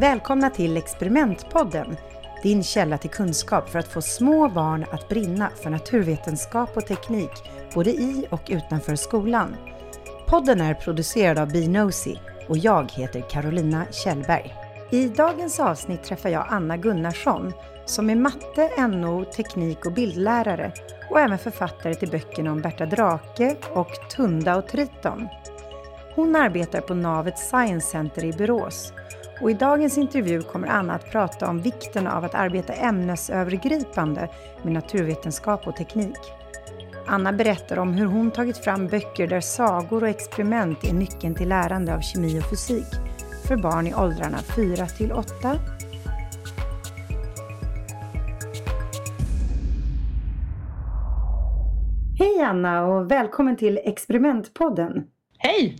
Välkomna till Experimentpodden, din källa till kunskap för att få små barn att brinna för naturvetenskap och teknik, både i och utanför skolan. Podden är producerad av Binosi och jag heter Carolina Kjellberg. I dagens avsnitt träffar jag Anna Gunnarsson som är matte, NO, teknik och bildlärare och även författare till böckerna om Berta Drake och Tunda och Triton. Hon arbetar på Navet Science Center i Borås och i dagens intervju kommer Anna att prata om vikten av att arbeta ämnesövergripande med naturvetenskap och teknik. Anna berättar om hur hon tagit fram böcker där sagor och experiment är nyckeln till lärande av kemi och fysik för barn i åldrarna 4 till 8. Hej Anna och välkommen till Experimentpodden. Hej!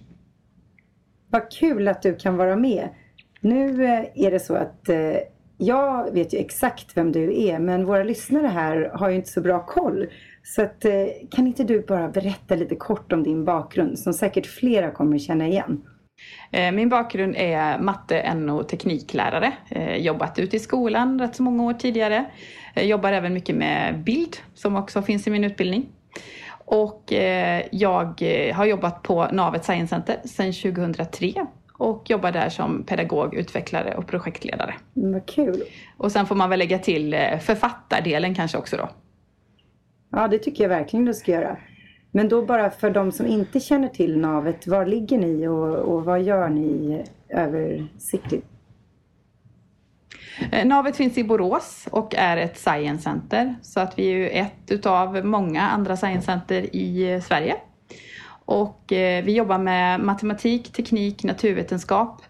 Vad kul att du kan vara med. Nu eh, är det så att eh, jag vet ju exakt vem du är men våra lyssnare här har ju inte så bra koll. Så att, eh, kan inte du bara berätta lite kort om din bakgrund som säkert flera kommer känna igen? Min bakgrund är matte, NO tekniklärare. Jobbat ute i skolan rätt så många år tidigare. Jobbar även mycket med bild som också finns i min utbildning. Och jag har jobbat på Navet Science Center sedan 2003 och jobbar där som pedagog, utvecklare och projektledare. Mm, vad kul! Och sen får man väl lägga till eh, författardelen kanske också då. Ja, det tycker jag verkligen du ska göra. Men då bara för de som inte känner till navet, var ligger ni och, och vad gör ni översiktligt? Eh, navet finns i Borås och är ett science center. Så att vi är ju ett utav många andra science center i eh, Sverige. Och eh, vi jobbar med matematik, teknik, naturvetenskap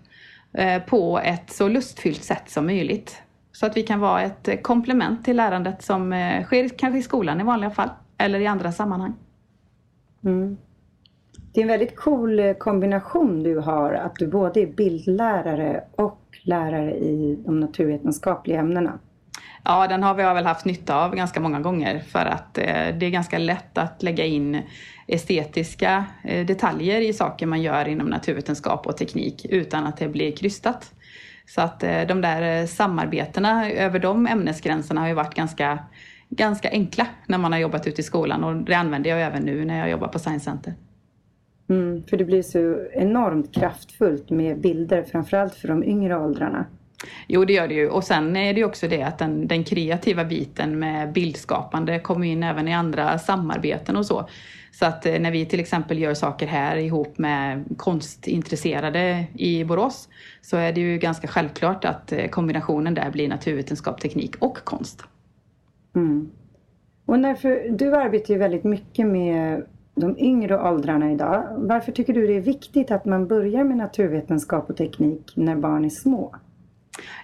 på ett så lustfyllt sätt som möjligt. Så att vi kan vara ett komplement till lärandet som sker kanske i skolan i vanliga fall eller i andra sammanhang. Mm. Det är en väldigt cool eh, kombination du har, att du både är bildlärare och lärare i de naturvetenskapliga ämnena. Ja, den har vi väl haft nytta av ganska många gånger för att eh, det är ganska lätt att lägga in estetiska eh, detaljer i saker man gör inom naturvetenskap och teknik utan att det blir krystat. Så att eh, de där eh, samarbetena över de ämnesgränserna har ju varit ganska, ganska enkla när man har jobbat ute i skolan och det använder jag även nu när jag jobbar på Science Center. Mm, för det blir så enormt kraftfullt med bilder, framförallt för de yngre åldrarna. Jo, det gör det ju. Och sen är det också det att den, den kreativa biten med bildskapande kommer in även i andra samarbeten och så. Så att eh, när vi till exempel gör saker här ihop med konstintresserade i Borås så är det ju ganska självklart att eh, kombinationen där blir naturvetenskap, teknik och konst. Mm. Och därför, du arbetar ju väldigt mycket med de yngre åldrarna idag. Varför tycker du det är viktigt att man börjar med naturvetenskap och teknik när barn är små?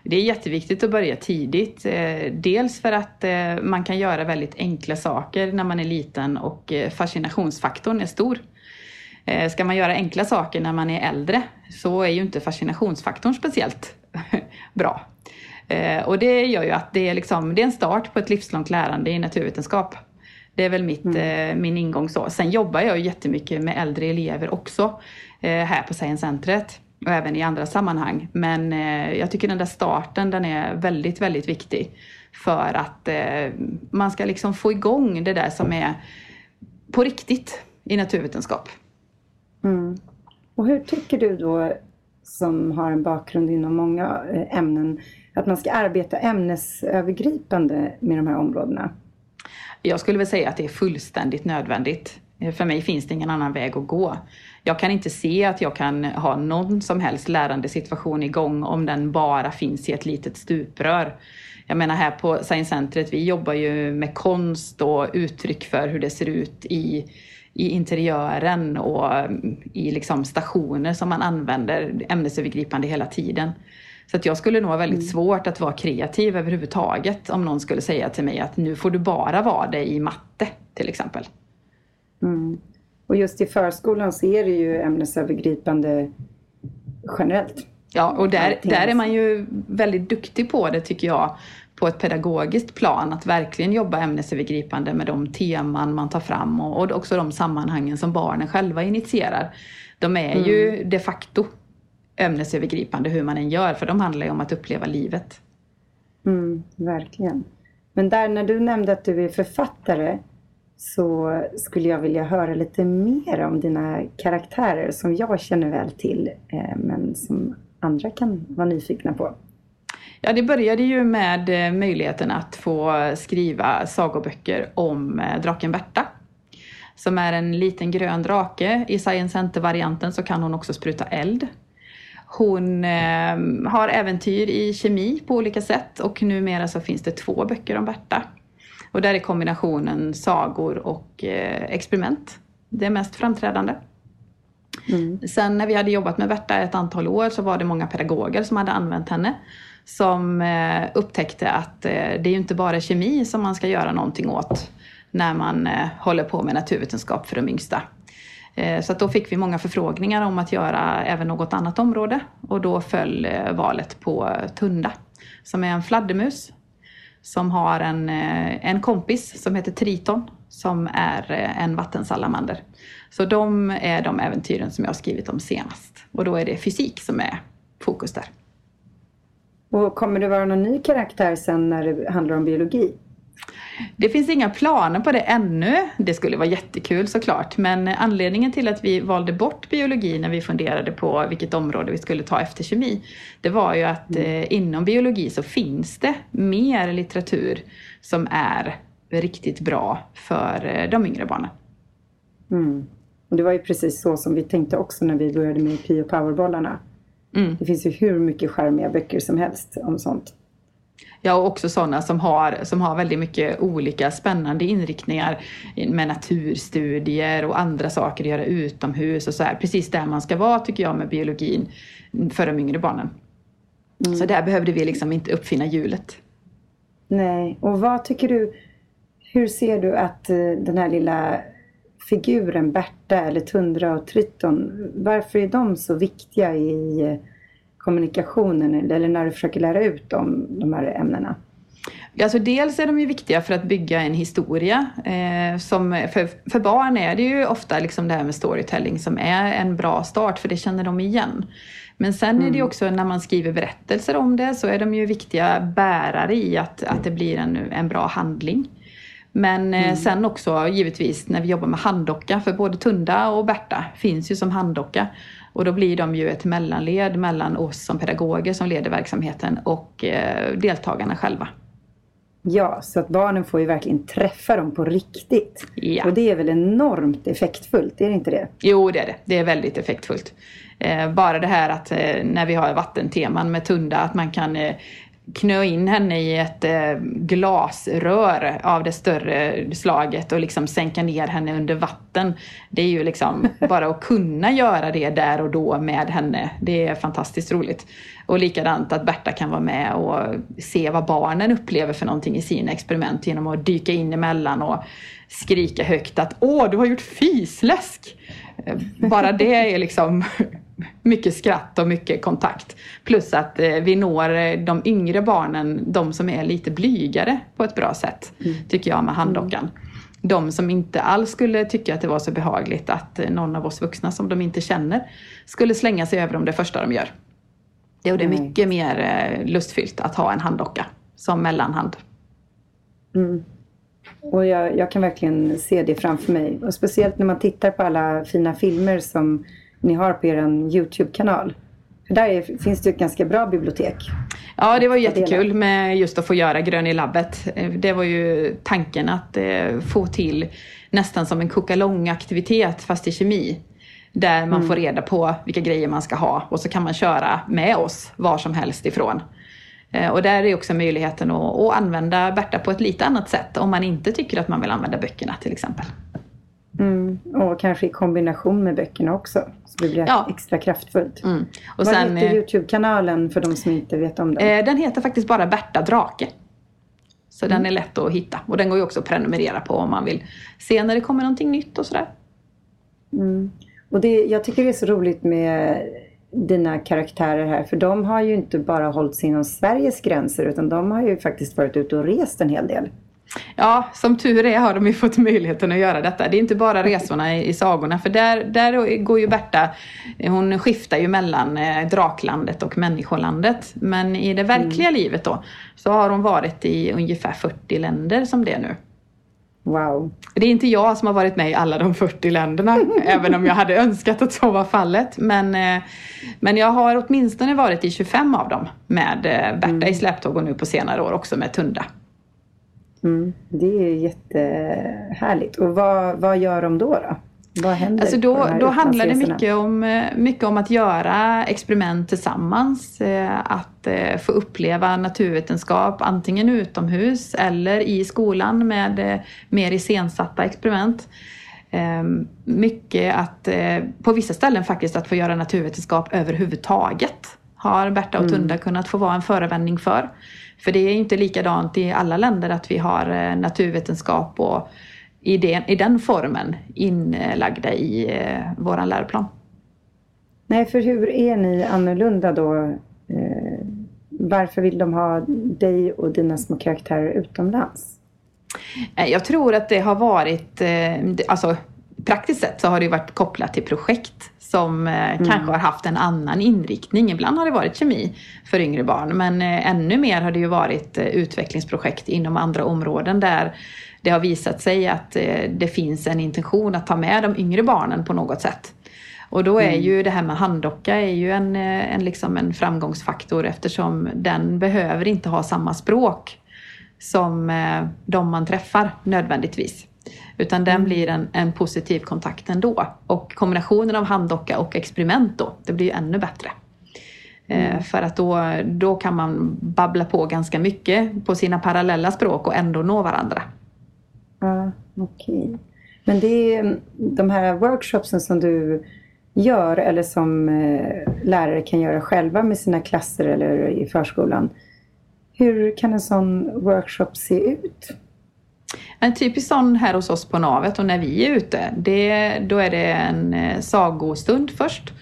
Det är jätteviktigt att börja tidigt. Eh, dels för att eh, man kan göra väldigt enkla saker när man är liten och eh, fascinationsfaktorn är stor. Ska man göra enkla saker när man är äldre så är ju inte fascinationsfaktorn speciellt bra. Och det gör ju att det är, liksom, det är en start på ett livslångt lärande i naturvetenskap. Det är väl mitt, mm. min ingång så. Sen jobbar jag jättemycket med äldre elever också här på Science Centret och även i andra sammanhang. Men eh, jag tycker den där starten den är väldigt, väldigt viktig för att eh, man ska liksom få igång det där som är på riktigt i naturvetenskap. Mm. Och hur tycker du då, som har en bakgrund inom många eh, ämnen, att man ska arbeta ämnesövergripande med de här områdena? Jag skulle väl säga att det är fullständigt nödvändigt. Eh, för mig finns det ingen annan väg att gå. Jag kan inte se att jag kan ha någon som helst lärandesituation igång om den bara finns i ett litet stuprör. Jag menar här på Science Centret, vi jobbar ju med konst och uttryck för hur det ser ut i, i interiören och i liksom stationer som man använder ämnesövergripande hela tiden. Så att jag skulle nog ha väldigt mm. svårt att vara kreativ överhuvudtaget om någon skulle säga till mig att nu får du bara vara det i matte till exempel. Mm. Och just i förskolan så är det ju ämnesövergripande generellt. Ja, och där, där är man ju väldigt duktig på det tycker jag på ett pedagogiskt plan att verkligen jobba ämnesövergripande med de teman man tar fram och, och också de sammanhangen som barnen själva initierar. De är mm. ju de facto ämnesövergripande hur man än gör för de handlar ju om att uppleva livet. Mm, verkligen. Men där när du nämnde att du är författare så skulle jag vilja höra lite mer om dina karaktärer som jag känner väl till eh, men som andra kan vara nyfikna på. Ja, det började ju med eh, möjligheten att få skriva sagoböcker om eh, draken Berta. Som är en liten grön drake. I Science Center-varianten så kan hon också spruta eld. Hon eh, har äventyr i kemi på olika sätt och numera så finns det två böcker om Berta. Och där är kombinationen sagor och eh, experiment det mest framträdande. Mm. Sen när vi hade jobbat med Berta ett antal år så var det många pedagoger som hade använt henne som eh, upptäckte att eh, det är ju inte bara kemi som man ska göra någonting åt när man eh, håller på med naturvetenskap för de yngsta. Så att då fick vi många förfrågningar om att göra även något annat område och då föll valet på Tunda som är en fladdermus som har en, en kompis som heter Triton som är en vattensalamander. Så de är de äventyren som jag har skrivit om senast och då är det fysik som är fokus där. Och kommer det vara någon ny karaktär sen när det handlar om biologi? Det finns inga planer på det ännu. Det skulle vara jättekul såklart. Men anledningen till att vi valde bort biologi när vi funderade på vilket område vi skulle ta efter kemi. Det var ju att mm. eh, inom biologi så finns det mer litteratur som är riktigt bra för eh, de yngre barnen. Mm. Och det var ju precis så som vi tänkte också när vi började med Pio Powerbollarna. Mm. Det finns ju hur mycket charmiga böcker som helst om sånt. Ja, och också sådana som har, som har väldigt mycket olika spännande inriktningar med naturstudier och andra saker att göra utomhus och så här. Precis där man ska vara tycker jag med biologin för de yngre barnen. Mm. Så där behövde vi liksom inte uppfinna hjulet. Nej, och vad tycker du, hur ser du att eh, den här lilla figuren Berta eller Tundra och Triton, varför är de så viktiga i eh, kommunikationen eller när du försöker lära ut dem, de här ämnena? Alltså dels är de ju viktiga för att bygga en historia. Eh, som för, för barn är det ju ofta liksom det här med storytelling som är en bra start för det känner de igen. Men sen är det ju mm. också när man skriver berättelser om det så är de ju viktiga bärare i att, att det blir en, en bra handling. Men eh, mm. sen också givetvis när vi jobbar med handdocka, för både Tunda och Berta finns ju som handdocka. Och då blir de ju ett mellanled mellan oss som pedagoger som leder verksamheten och eh, deltagarna själva. Ja, så att barnen får ju verkligen träffa dem på riktigt. Ja. Och det är väl enormt effektfullt, är det inte det? Jo, det är det. Det är väldigt effektfullt. Eh, bara det här att när vi har vattenteman med Tunda, att man kan knö in henne i ett eh, glasrör av det större slaget och liksom sänka ner henne under vatten. Det är ju liksom bara att kunna göra det där och då med henne. Det är fantastiskt roligt. Och likadant att Berta kan vara med och se vad barnen upplever för någonting i sina experiment genom att dyka in emellan och skrika högt att Åh, du har gjort fisläsk! Eh, bara det är liksom mycket skratt och mycket kontakt. Plus att eh, vi når eh, de yngre barnen, de som är lite blygare på ett bra sätt, mm. tycker jag med handdockan. De som inte alls skulle tycka att det var så behagligt att någon av oss vuxna som de inte känner skulle slänga sig över dem det första de gör. Det är mm. mycket mer lustfyllt att ha en handdocka som mellanhand. Mm. Och jag, jag, kan verkligen se det framför mig. Och speciellt när man tittar på alla fina filmer som ni har på er Youtube-kanal. För där är, finns det ett ganska bra bibliotek. Ja, det var jättekul med just att få göra Grön i labbet. Det var ju tanken att eh, få till nästan som en kokalong-aktivitet fast i kemi. Där man mm. får reda på vilka grejer man ska ha och så kan man köra med oss var som helst ifrån. Eh, och där är också möjligheten att, att använda Berta på ett lite annat sätt om man inte tycker att man vill använda böckerna till exempel. Mm, och kanske i kombination med böckerna också. Så det blir ja. extra kraftfullt. Mm. Och Vad sen, heter eh, Youtube-kanalen för de som inte vet om den? Eh, den heter faktiskt bara Berta Drake. Så mm. den är lätt att hitta. Och den går ju också att prenumerera på om man vill se när det kommer någonting nytt och sådär. Mm. Och det, jag tycker det är så roligt med dina karaktärer här? För de har ju inte bara hållit sig inom Sveriges gränser utan de har ju faktiskt varit ute och rest en hel del. Ja, som tur är har de ju fått möjligheten att göra detta. Det är inte bara resorna i, i sagorna, för där, där går ju Berta, hon skiftar ju mellan eh, draklandet och människolandet. Men i det verkliga mm. livet då, så har hon varit i ungefär 40 länder som det är nu. Wow. Det är inte jag som har varit med i alla de 40 länderna, även om jag hade önskat att så var fallet. Men, eh, men jag har åtminstone varit i 25 av dem med eh, Berta mm. i släptåg och nu på senare år också med Tunda. Mm, det är jättehärligt. Och vad, vad gör de då? då? Vad händer alltså då, då handlar det mycket om, mycket om att göra experiment tillsammans. Eh, att eh, få uppleva naturvetenskap antingen utomhus eller i skolan med eh, mer iscensatta experiment. Ehm, mycket att, på vissa ställen faktiskt, att få göra naturvetenskap överhuvudtaget har Berta och Tunda mm. kunnat få vara en förevändning för. För det är inte likadant i alla länder att vi har naturvetenskap och i den, i den formen inlagda i eh, vår läroplan. Nej, för hur är ni annorlunda då? Eh, varför vill de ha dig och dina små karaktärer utomlands? Eh, jag tror att det har varit, eh, alltså praktiskt sett så har det varit kopplat till projekt som eh, mm. kanske har haft en annan inriktning. Ibland har det varit kemi för yngre barn men eh, ännu mer har det ju varit eh, utvecklingsprojekt inom andra områden där det har visat sig att det finns en intention att ta med de yngre barnen på något sätt. Och då är mm. ju det här med handdocka är ju en, en, liksom en framgångsfaktor eftersom den behöver inte ha samma språk som de man träffar nödvändigtvis. Utan den mm. blir en, en positiv kontakt ändå. Och kombinationen av handdocka och experiment då, det blir ju ännu bättre. Mm. För att då, då kan man babbla på ganska mycket på sina parallella språk och ändå nå varandra. Ja, okej. Okay. Men det är de här workshopsen som du gör eller som eh, lärare kan göra själva med sina klasser eller i förskolan. Hur kan en sån workshop se ut? En typisk sån här hos oss på Navet och när vi är ute, det, då är det en eh, sagostund först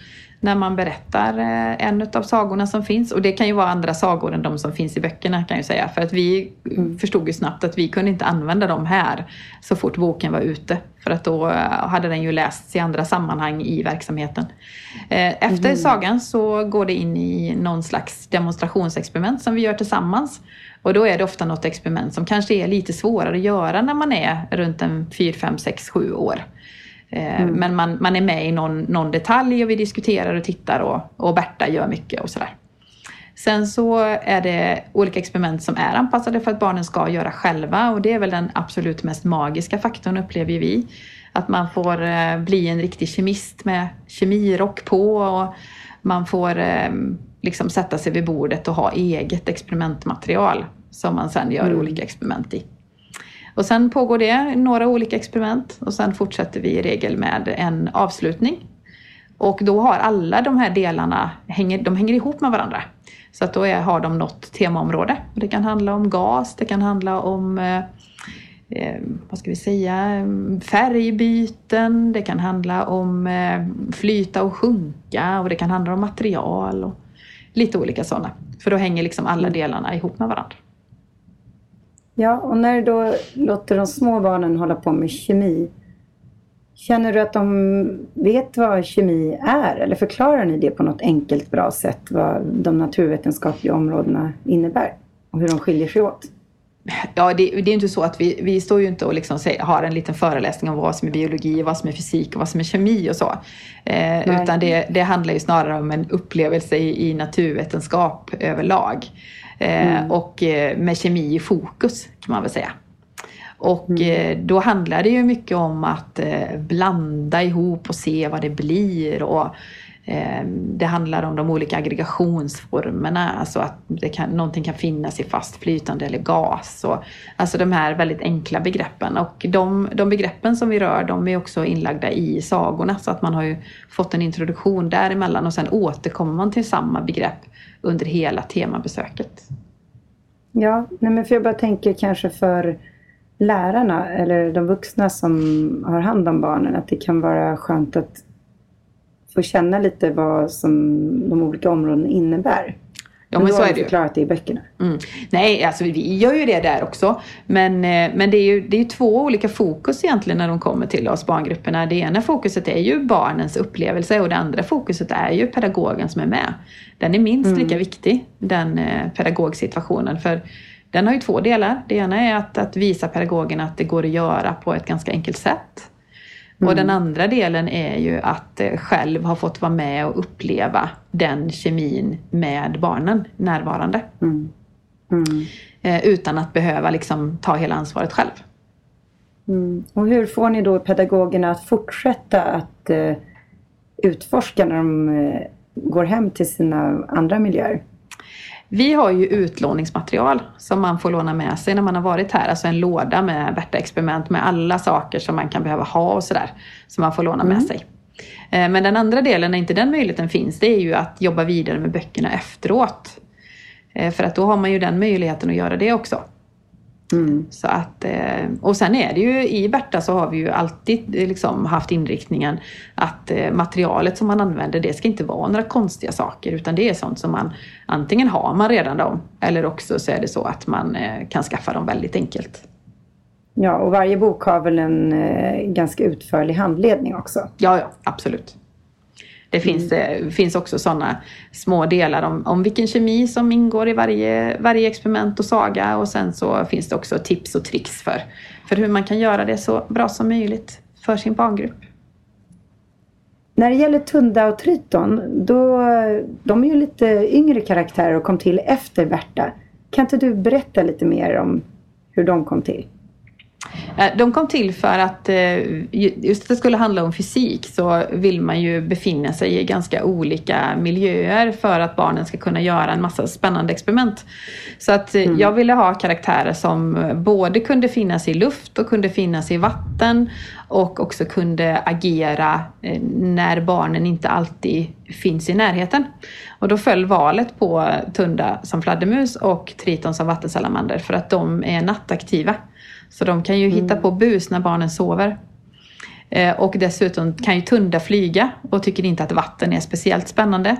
när man berättar eh, en av sagorna som finns. Och det kan ju vara andra sagor än de som finns i böckerna kan jag säga. För att vi mm. förstod ju snabbt att vi kunde inte använda dem här så fort boken var ute. För att då eh, hade den ju lästs i andra sammanhang i verksamheten. Efter mm. sagan så går det in i någon slags demonstrationsexperiment som vi gör tillsammans. Och då är det ofta något experiment som kanske är lite svårare att göra när man är runt en 4, 5, 6, 7 år. Eh, mm. Men man, man är med i någon, någon detalj och vi diskuterar och tittar och, och Berta gör mycket och sådär. Sen så är det olika experiment som är anpassade för att barnen ska göra själva och det är väl den absolut mest magiska faktorn upplever vi. Att man får eh, bli en riktig kemist med kemirock på och man får eh, liksom sätta sig vid bordet och ha eget experimentmaterial som man sen gör mm. olika experiment i. Och sen pågår det några olika experiment och sen fortsätter vi i regel med en avslutning. Och då har alla de här delarna, de hänger ihop med varandra. Så att då är, har de något temaområde. Det kan handla om gas, det kan handla om eh, eh, vad ska vi säga, färgbyten, det kan handla om eh, flyta och sjunka och det kan handla om material och lite olika sådana. För då hänger liksom alla delarna ihop med varandra. Ja, och när du då låter de små barnen hålla på med kemi, känner du att de vet vad kemi är? Eller förklarar ni det på något enkelt, bra sätt, vad de naturvetenskapliga områdena innebär och hur de skiljer sig åt? Ja, det, det, är inte så att vi, vi står ju inte och liksom har en liten föreläsning om vad som är biologi, vad som är fysik och vad som är kemi och så. Eh, utan det, det handlar ju snarare om en upplevelse i, i naturvetenskap överlag. Eh, mm. Och eh, med kemi i fokus kan man väl säga. Och mm. Eh, då handlar det ju mycket om att blanda ihop och se vad det blir. Och Ehm, det handlar om de olika aggregationsformerna, alltså att det kan, någonting kan finnas i fast flytande eller gas. Och, alltså de här väldigt enkla begreppen. Och de, de begreppen som vi rör, de är också inlagda i sagorna. Så att man har ju fått en introduktion däremellan och sen återkommer man till samma begrepp under hela temabesöket. Ja, nej men för jag bara tänker kanske för lärarna eller de vuxna som har hand om barnen att det kan vara skönt att få känna lite vad som de olika områdena innebär. Ja, men, men så är det ju. förklarat det i böckerna. Mm. Nej, alltså vi gör ju det där också. Men, eh, men det är ju det är två olika fokus egentligen när de kommer till oss barngrupperna. Det ena fokuset är ju barnens upplevelse och det andra fokuset är ju pedagogen som är med. Den är minst mm. lika viktig, den eh, pedagogsituationen. För den har ju två delar. Det ena är att, att visa pedagogen att det går att göra på ett ganska enkelt sätt. Mm. Och den andra delen är ju att eh, själv ha fått vara med och uppleva den kemin med barnen närvarande. Mm. Mm. Eh, utan att behöva liksom ta hela ansvaret själv. Mm. Och hur får ni då pedagogerna att fortsätta att uh, utforska när de uh, går hem till sina andra miljöer? Vi har ju utlåningsmaterial som man får låna med sig när man har varit här. Alltså en låda med Berta-experiment med alla saker som man kan behöva ha och sådär. Som man får låna mm. med sig. Eh, men den andra delen, när inte den möjligheten finns, det är ju att jobba vidare med böckerna efteråt. Eh, för att då har man ju den möjligheten att göra det också. Mm. Så att, eh, och sen är det ju i Berta så har vi ju alltid eh, liksom haft inriktningen att eh, materialet som man använder det ska inte vara några konstiga saker utan det är sånt som man antingen har man redan dem eller också så är det så att man kan skaffa dem väldigt enkelt. Ja, och varje bok har väl en ganska utförlig handledning också? Ja, ja absolut. Det finns, mm. finns också sådana små delar om, om vilken kemi som ingår i varje, varje experiment och saga och sen så finns det också tips och tricks för, för hur man kan göra det så bra som möjligt för sin barngrupp. När det gäller Tunda och Triton, då, de är ju lite yngre karaktärer och kom till efter Berta. Kan inte du berätta lite mer om hur de kom till? Eh, de kom till för att eh, just att det skulle handla om fysik så vill man ju befinna sig i ganska olika miljöer för att barnen ska kunna göra en massa spännande experiment. Så att eh, mm. jag ville ha karaktärer som både kunde finnas i luft och kunde finnas i vatten och också kunde agera när barnen inte alltid finns i närheten. Och då föll valet på Tunda som fladdermus och Triton som vattensalamander för att de är nattaktiva. Så de kan ju mm. hitta på bus när barnen sover. Eh, och dessutom kan ju Tunda flyga och tycker inte att vatten är speciellt spännande.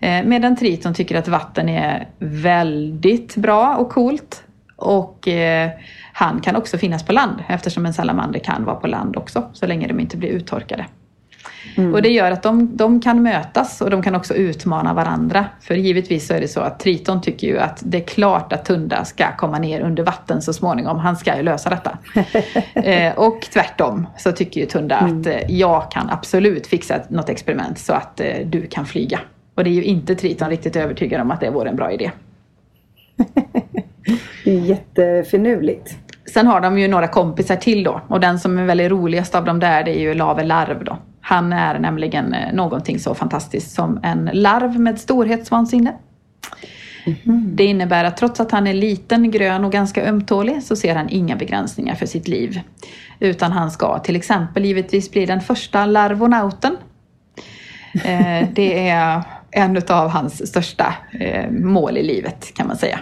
Eh, medan Triton tycker att vatten är väldigt bra och coolt. Och eh, han kan också finnas på land eftersom en salamander kan vara på land också så länge de inte blir uttorkade. Mm. Och det gör att de, de kan mötas och de kan också utmana varandra. För givetvis så är det så att Triton tycker ju att det är klart att Tunda ska komma ner under vatten så småningom. Han ska ju lösa detta. eh, och tvärtom så tycker ju Tunda mm. att eh, jag kan absolut fixa något experiment så att eh, du kan flyga. Och det är ju inte Triton riktigt övertygad om att det vore en bra idé. det är jättefinurligt. Sen har de ju några kompisar till då och den som är väldigt roligast av dem där det är ju Lave Larv då. Han är nämligen eh, någonting så fantastiskt som en larv med storhetsvansinne. Mm. Det innebär att trots att han är liten, grön och ganska ömtålig så ser han inga begränsningar för sitt liv. Utan han ska till exempel givetvis bli den första larvonauten. Eh, det är en av hans största eh, mål i livet kan man säga.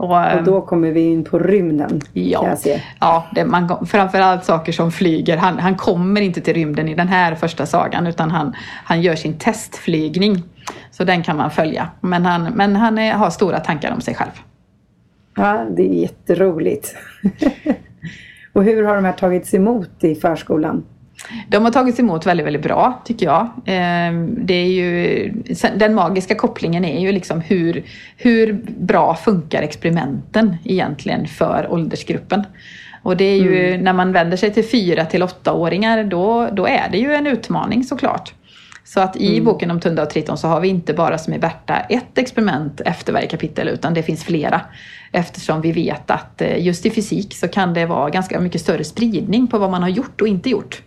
Och, och, ehm, då kommer vi in på rymden. Ja, ja det, man, framförallt saker som flyger. Han, han kommer inte till rymden i den här första sagan utan han, han gör sin testflygning. Så den kan man följa. Men han, men han är, har stora tankar om sig själv. Ja, det är jätteroligt. och hur har de här tagits emot i förskolan? De har tagits emot väldigt, väldigt bra tycker jag. Ehm, det är ju, den magiska kopplingen är ju liksom hur, hur bra funkar experimenten egentligen för åldersgruppen? Och det är ju mm. när man vänder sig till fyra till åttaåringar då, då är det ju en utmaning såklart. Så att i mm. boken om Tunda och Triton så har vi inte bara som i Berta ett experiment efter varje kapitel utan det finns flera. Eftersom vi vet att eh, just i fysik så kan det vara ganska mycket större spridning på vad man har gjort och inte gjort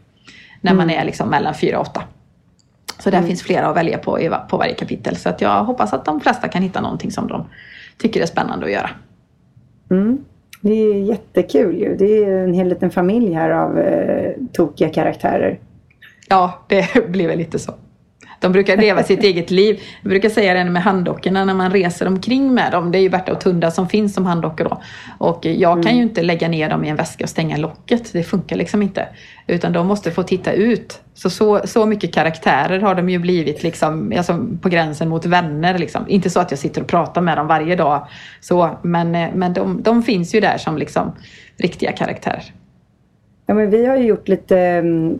när man mm. är liksom mellan fyra och åtta. Så där mm. finns flera att välja på, på varje kapitel. Så att jag hoppas att de flesta kan hitta någonting som de tycker är spännande att göra. Mm. Det är jättekul ju. Det är en hel liten familj här av eh, tokiga karaktärer. Ja, det blir väl lite så. De brukar leva sitt eget liv. Jag brukar säga det med handdockorna när man reser omkring med dem. Det är ju Berta och Tunda som finns som handdockor då. Och jag kan mm. ju inte lägga ner dem i en väska och stänga locket. Det funkar liksom inte. Utan de måste få titta ut. Så, så, så mycket karaktärer har de ju blivit liksom, alltså på gränsen mot vänner. Liksom. Inte så att jag sitter och pratar med dem varje dag. Så, men men de, de finns ju där som liksom riktiga karaktärer. Ja, men vi har ju gjort lite um,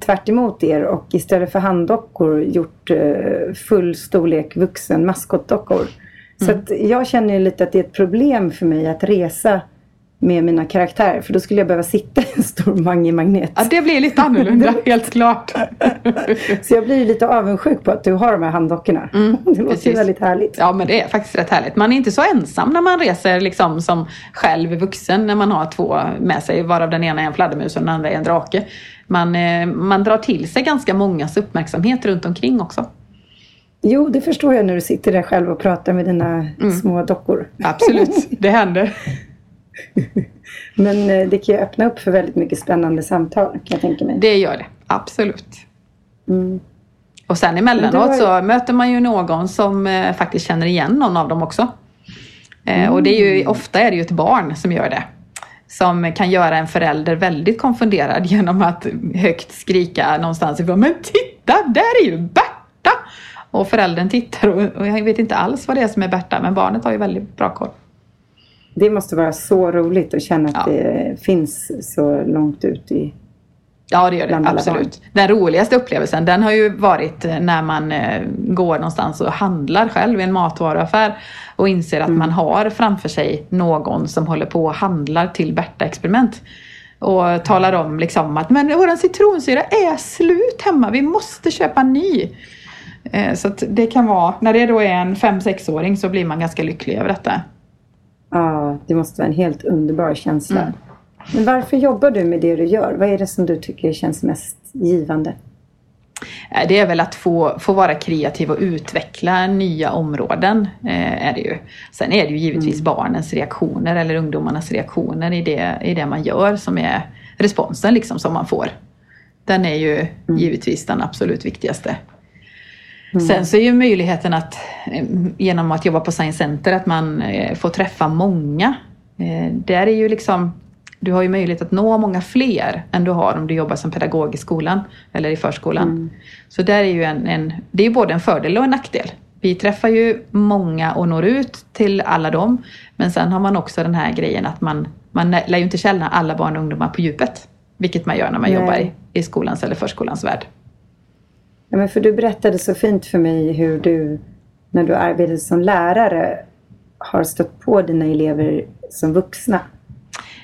tvärt er och istället för handdockor gjort uh, full storlek vuxen maskotdockor. Mm. Så jag känner lite att det är ett problem för mig att resa med mina karaktärer. För då skulle jag behöva sitta i en stor Mange-magnet. Ja, det blir lite annorlunda, helt klart. så jag blir lite avundsjuk på att du har de här handdockorna. Mm, det låter ju väldigt härligt. Ja, men det är faktiskt rätt härligt. Man är inte så ensam när man reser liksom som själv vuxen. När man har två med sig, varav den ena är en fladdermus och den andra är en drake. Man, eh, man drar till sig ganska mångas uppmärksamhet runt omkring också. Jo, det förstår jag när du sitter där själv och pratar med dina mm. små dockor. Absolut, det händer. Men eh, det kan ju öppna upp för väldigt mycket spännande samtal kan jag tänka mig. Det gör det, absolut. Mm. Och sen emellanåt har... så möter man ju någon som eh, faktiskt känner igen någon av dem också. Mm. Och det är ju, mm. ofta är det ju ett barn som gör det. Som kan göra en förälder väldigt konfunderad genom att högt skrika någonstans ifrån. Men titta, där är ju Berta! Och föräldern tittar och, och jag vet inte alls vad det är som är Berta, men barnet har ju väldigt bra koll. Det måste vara så roligt att känna att ja. det finns så långt ut i Ja, det gör det. Absolut. Den roligaste upplevelsen den har ju varit när man eh, går någonstans och handlar själv i en matvaruaffär och inser att mm. man har framför sig någon som håller på och handlar till Berta-experiment. Och talar om liksom att men vår citronsyra är slut hemma, vi måste köpa ny. Eh, så det kan vara, när det då är en 5-6-åring så blir man ganska lycklig över detta. Ja, det måste vara en helt underbar känsla. Mm. Men varför jobbar du med det du gör? Vad är det som du tycker känns mest givande? Eh, det är väl att få, få vara kreativ och utveckla nya områden. Eh, är det ju. Sen är det ju givetvis mm. barnens reaktioner eller ungdomarnas reaktioner i det, i det man gör som är responsen liksom som man får. Den är ju mm. givetvis den absolut viktigaste. Mm. Sen så är ju möjligheten att eh, genom att jobba på Science Center att man eh, får träffa många. Eh, där är ju liksom, du har ju möjlighet att nå många fler än du har om du jobbar som pedagog i skolan eller i förskolan. Mm. Så där är ju en, en, det är ju både en fördel och en nackdel. Vi träffar ju många och når ut till alla dem. Men sen har man också den här grejen att man, man lär ju inte känna alla barn och ungdomar på djupet. Vilket man gör när man Nej. jobbar i, i skolans eller förskolans värld. Ja, men för du berättade så fint för mig hur du, när du arbetade som lärare, har stött på dina elever som vuxna.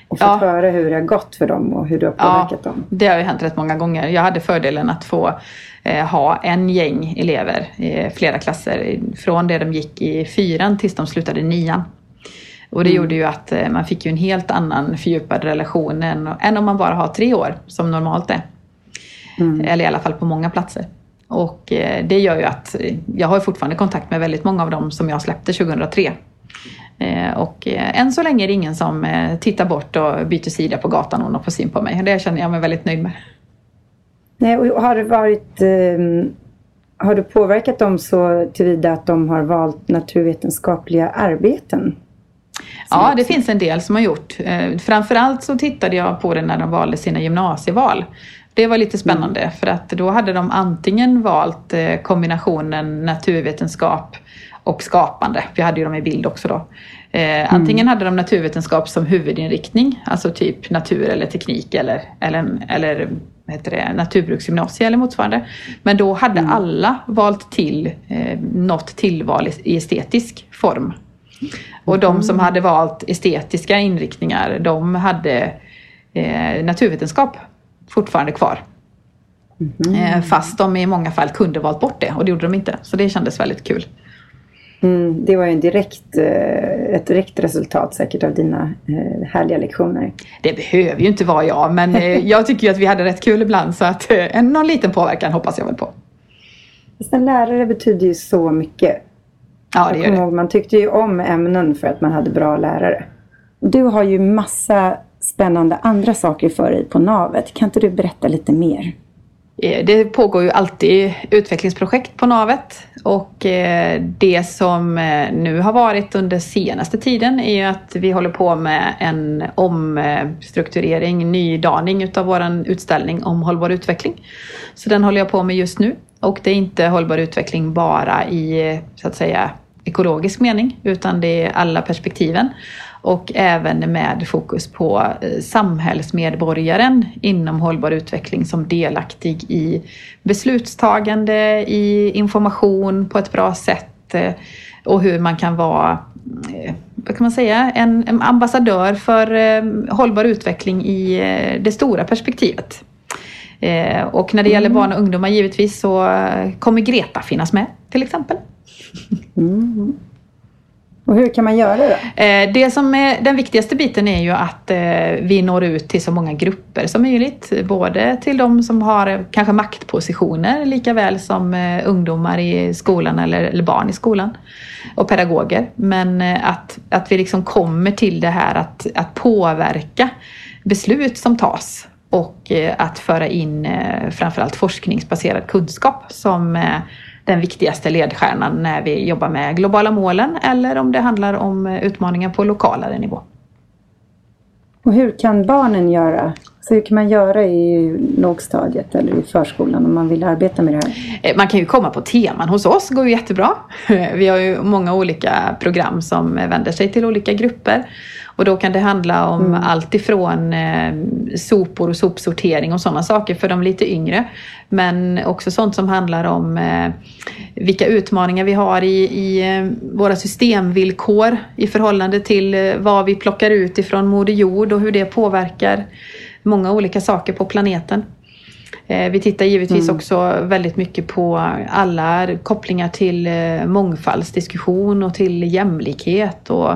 Och fått ja. höra hur det har gått för dem och hur du har påverkat ja, dem. Det har ju hänt rätt många gånger. Jag hade fördelen att få eh, ha en gäng elever i flera klasser. Från det de gick i fyran tills de slutade nian. Och det mm. gjorde ju att eh, man fick ju en helt annan fördjupad relation än, än om man bara har tre år som normalt är. Mm. Eller i alla fall på många platser. Och eh, det gör ju att jag har fortfarande kontakt med väldigt många av dem som jag släppte 2003. Eh, och eh, än så länge är det ingen som tittar bort och byter sida på gatan och får syn på mig. Det känner jag mig väldigt nöjd med. Nej, och har det varit... Um, har du påverkat dem så tillvida att de har valt naturvetenskapliga arbeten? Ja, det finns en del som har gjort. Framförallt så tittade jag på det när de valde sina gymnasieval. Det var lite spännande mm. för att då hade de antingen valt eh, kombinationen naturvetenskap och skapande. Vi hade ju dem i bild också då. Eh, antingen mm. hade de naturvetenskap som huvudinriktning, alltså typ natur eller teknik eller, eller, eller heter det, naturbruksgymnasie eller motsvarande. Men då hade mm. alla valt till eh, något tillval i estetisk form. Och de som mm. hade valt estetiska inriktningar, de hade eh, naturvetenskap fortfarande kvar. Mm. Fast de i många fall kunde valt bort det och det gjorde de inte. Så det kändes väldigt kul. Mm, det var ju en direkt, eh, ett direkt resultat säkert av dina eh, härliga lektioner. Det behöver ju inte vara jag, men jag tycker ju att vi hade rätt kul ibland så att någon liten påverkan hoppas jag väl på. En lärare betyder ju så mycket. Ja, det gör det. Man tyckte ju om ämnen för att man hade bra lärare. Du har ju massa spännande andra saker för dig på navet. Kan inte du berätta lite mer? Eh, det pågår ju alltid utvecklingsprojekt på Navet och eh, det som eh, nu har varit under senaste tiden är ju att vi håller på med en omstrukturering, nydaning utav vår utställning om hållbar utveckling. Så den håller jag på med just nu och det är inte hållbar utveckling bara i så att säga ekologisk mening utan det är alla perspektiven och även med fokus på eh, samhällsmedborgaren inom hållbar utveckling som delaktig i beslutstagande, i information på ett bra sätt eh, och hur man kan vara eh, vad kan man säga, en, ambassadör för hållbar utveckling i det stora perspektivet. Och när det gäller mm. barn och ungdomar givetvis så kommer Greta finnas med till exempel. Mm. Och hur kan man göra det? Eh, det som är, den viktigaste biten är ju att eh, vi når ut till så många grupper som möjligt. Både till de som har eh, kanske maktpositioner lika väl som ungdomar i skolan eller, eller barn i skolan och pedagoger. Men att, att vi liksom kommer till det här att, att påverka beslut som tas och att föra in framförallt forskningsbaserad kunskap som den viktigaste ledstjärnan när vi jobbar med globala målen eller om det handlar om utmaningar på lokalare nivå. Och hur kan barnen göra? Så hur kan man göra i lågstadiet eller i förskolan om man vill arbeta med det här? Eh, man kan ju komma på teman hos oss, går ju jättebra. Vi har ju många olika program som vänder sig till olika grupper. Och då kan det handla om mm. allt ifrån eh, sopor och sopsortering och sådana saker för de lite yngre. Men också sånt som handlar om eh, vilka utmaningar vi har i, i eh, våra systemvillkor i förhållande till eh, vad vi plockar ut ifrån Moder Jord och hur det påverkar många olika saker på planeten. Eh, vi tittar givetvis mm. också väldigt mycket på alla kopplingar till mångfaldsdiskussion och till jämlikhet och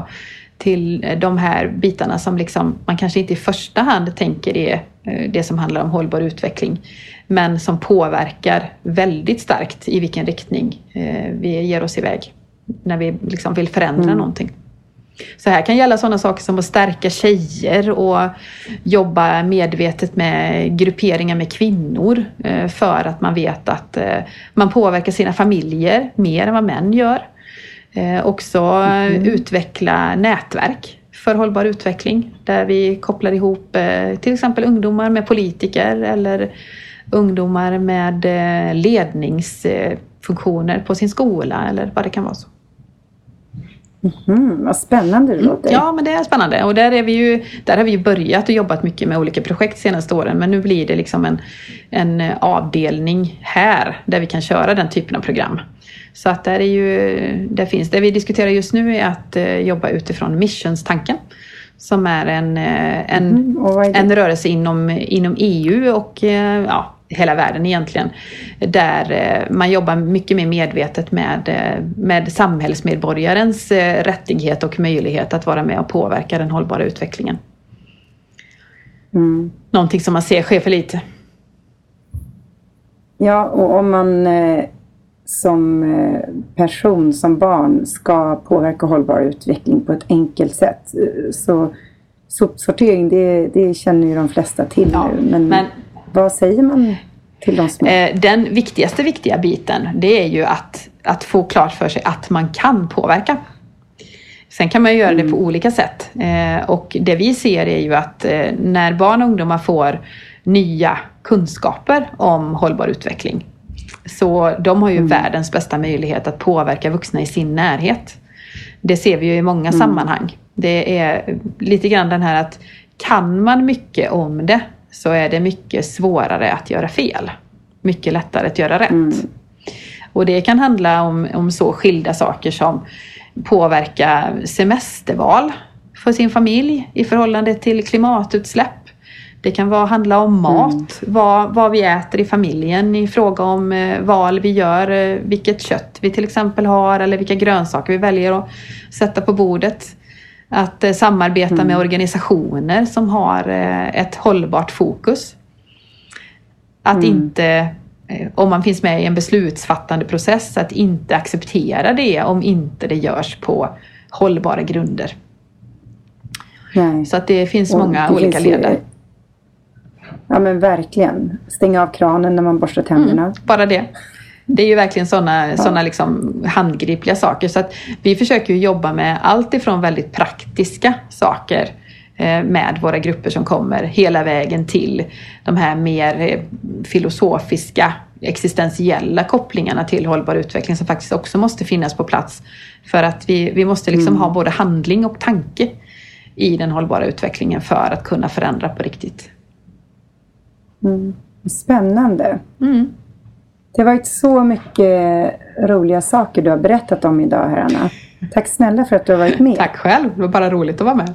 till de här bitarna som liksom man kanske inte i första hand tänker är eh, det som handlar om hållbar utveckling. Men som påverkar väldigt starkt i vilken riktning eh, vi ger oss iväg när vi liksom vill förändra mm. någonting. Så här kan gälla sådana saker som att stärka tjejer och jobba medvetet med grupperingar med kvinnor eh, för att man vet att man påverkar sina familjer mer än vad män gör. Eh, också mm. utveckla nätverk för hållbar utveckling där vi kopplar ihop eh, till exempel ungdomar med politiker eller ungdomar med eh, ledningsfunktioner på sin skola eller vad det kan vara. så. Mm, vad spännande det mm, låter. Ja, men det är spännande. Och där, är vi ju, där har vi ju börjat och jobbat mycket med olika projekt de senaste åren. Men nu blir det liksom en, en avdelning här där vi kan köra den typen av program. Så att där, är ju, där finns, det vi diskuterar just nu är att uh, jobba utifrån missionstanken som är en, uh, en, mm, är en rörelse inom, inom EU och ja, hela världen egentligen. Där man jobbar mycket mer medvetet med, med samhällsmedborgarens rättighet och möjlighet att vara med och påverka den hållbara utvecklingen. Mm. Någonting som man ser sker för lite. Ja, och om man som eh, person, som barn, ska påverka hållbar utveckling på ett enkelt sätt. Eh, så sopsortering, det, det känner ju de flesta till ja, nu. Men, men, vad säger man till de små? Eh, den viktigaste viktiga biten, det är ju att, att få klart för sig att man kan påverka. Sen kan man ju göra det på mm. olika sätt. Och det vi ser är ju att när barn och ungdomar får nya kunskaper om hållbar utveckling så de har ju mm. världens bästa möjlighet att påverka vuxna i sin närhet. Det ser vi ju i många mm. sammanhang. Det är lite grann den här att kan man mycket om det så är det mycket svårare att göra fel. Mycket lättare att göra rätt. Mm. Och det kan handla om, om så skilda saker som påverka semesterval för sin familj i förhållande till klimatutsläpp det kan vara, handla om mat, mm. vad, vad vi äter i familjen i fråga om eh, val vi gör, eh, vilket kött vi till exempel har eller vilka grönsaker vi väljer att sätta på bordet. Att eh, samarbeta mm. med organisationer som har eh, ett hållbart fokus. Att mm. inte, eh, om man finns med i en beslutsfattande process, att inte acceptera det om inte det görs på hållbara grunder. Nej. Så att det finns Och många det olika ledare. Ja men verkligen. Stänga av kranen när man borstar tänderna. Mm, bara det. Det är ju verkligen sådana ja. Såna liksom handgripliga saker. Så att vi försöker jobba med allt ifrån väldigt praktiska saker eh, med våra grupper som kommer hela vägen till de här mer eh, filosofiska existentiella kopplingarna till hållbar utveckling som faktiskt också måste finnas på plats. För att vi, vi måste liksom mm. ha både handling och tanke i den hållbara utvecklingen för att kunna förändra på riktigt. Mm. Spännande. Mm. Det har varit så mycket roliga saker du har berättat om idag, här Anna. Tack snälla för att du har varit med. Tack själv, det var bara roligt att vara med.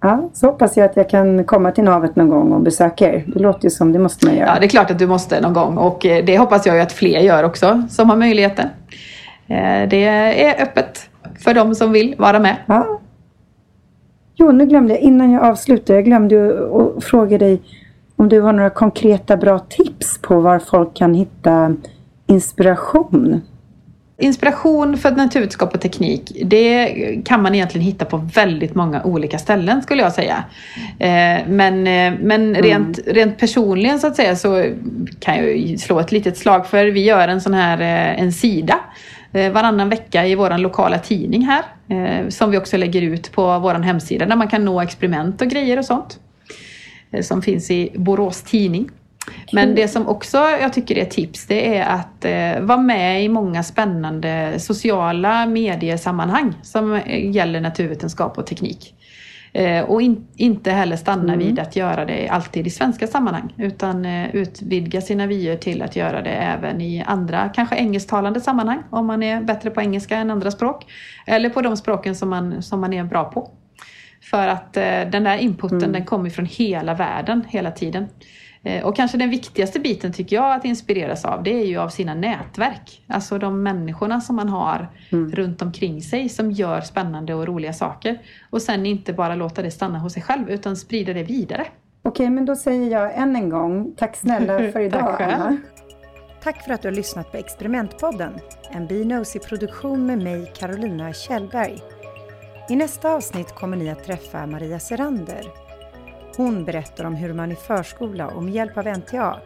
Ja, så hoppas jag att jag kan komma till navet någon gång och besöka er. Det låter ju som det måste man göra. Ja, det är klart att du måste någon gång och eh, det hoppas jag ju att fler gör också som har möjligheten. Eh, det är öppet för de som vill vara med. Ja. Jo, nu glömde jag, innan jag avslutar, jag glömde att fråga dig om du har några konkreta bra tips på var folk kan hitta inspiration? Inspiration för naturvetenskap och teknik, det kan man egentligen hitta på väldigt många olika ställen skulle jag säga. Eh, men, eh, men mm. rent, mm. rent personligen så att säga så kan jag slå ett litet slag för vi gör en sån här eh, en sida varannan vecka i vår lokala tidning här som vi också lägger ut på vår hemsida där man kan nå experiment och grejer och sånt. Eh, som finns i Borås Tidning. Men det som också jag tycker är tips det är att eh, vara med i många spännande sociala mediesammanhang som eh, gäller naturvetenskap och teknik. Eh, och in, inte heller stanna mm. vid att göra det alltid i svenska sammanhang utan eh, utvidga sina vyer till att göra det även i andra, kanske engelsktalande sammanhang om man är bättre på engelska än andra språk. Eller på de språken som man, som man är bra på. För att eh, den där inputen mm. den kommer från hela världen hela tiden. Eh, och kanske den viktigaste biten tycker jag att inspireras av det är ju av sina nätverk. Alltså de människorna som man har mm. runt omkring sig som gör spännande och roliga saker. Och sen inte bara låta det stanna hos sig själv utan sprida det vidare. Okej, men då säger jag än en gång tack snälla för idag tack Anna. Tack för att du har lyssnat på Experimentpodden, en Binosi-produktion med mig Carolina Kjellberg. I nästa avsnitt kommer ni att träffa Maria Serander. Hon berättar om hur man i förskola och med hjälp av NTA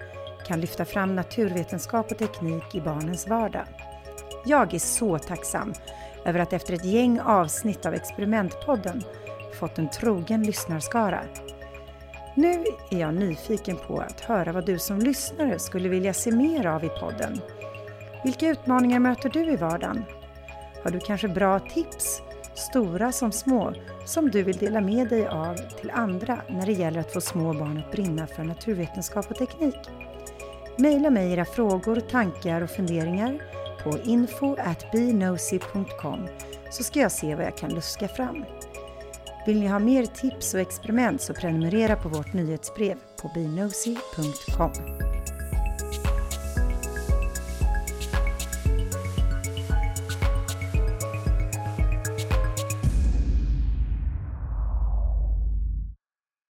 kan lyfta fram naturvetenskap och teknik i barnens vardag. Jag är så tacksam över att efter ett gäng avsnitt av Experimentpodden fått en trogen lyssnarskara. Nu är jag nyfiken på att höra vad du som lyssnare skulle vilja se mer av i podden. Vilka utmaningar möter du i vardagen? Har du kanske bra tips stora som små, som du vill dela med dig av till andra när det gäller att få små barn att brinna för naturvetenskap och teknik. Maila mig era frågor, tankar och funderingar på info.binosi.com så ska jag se vad jag kan luska fram. Vill ni ha mer tips och experiment så prenumerera på vårt nyhetsbrev på binosi.com.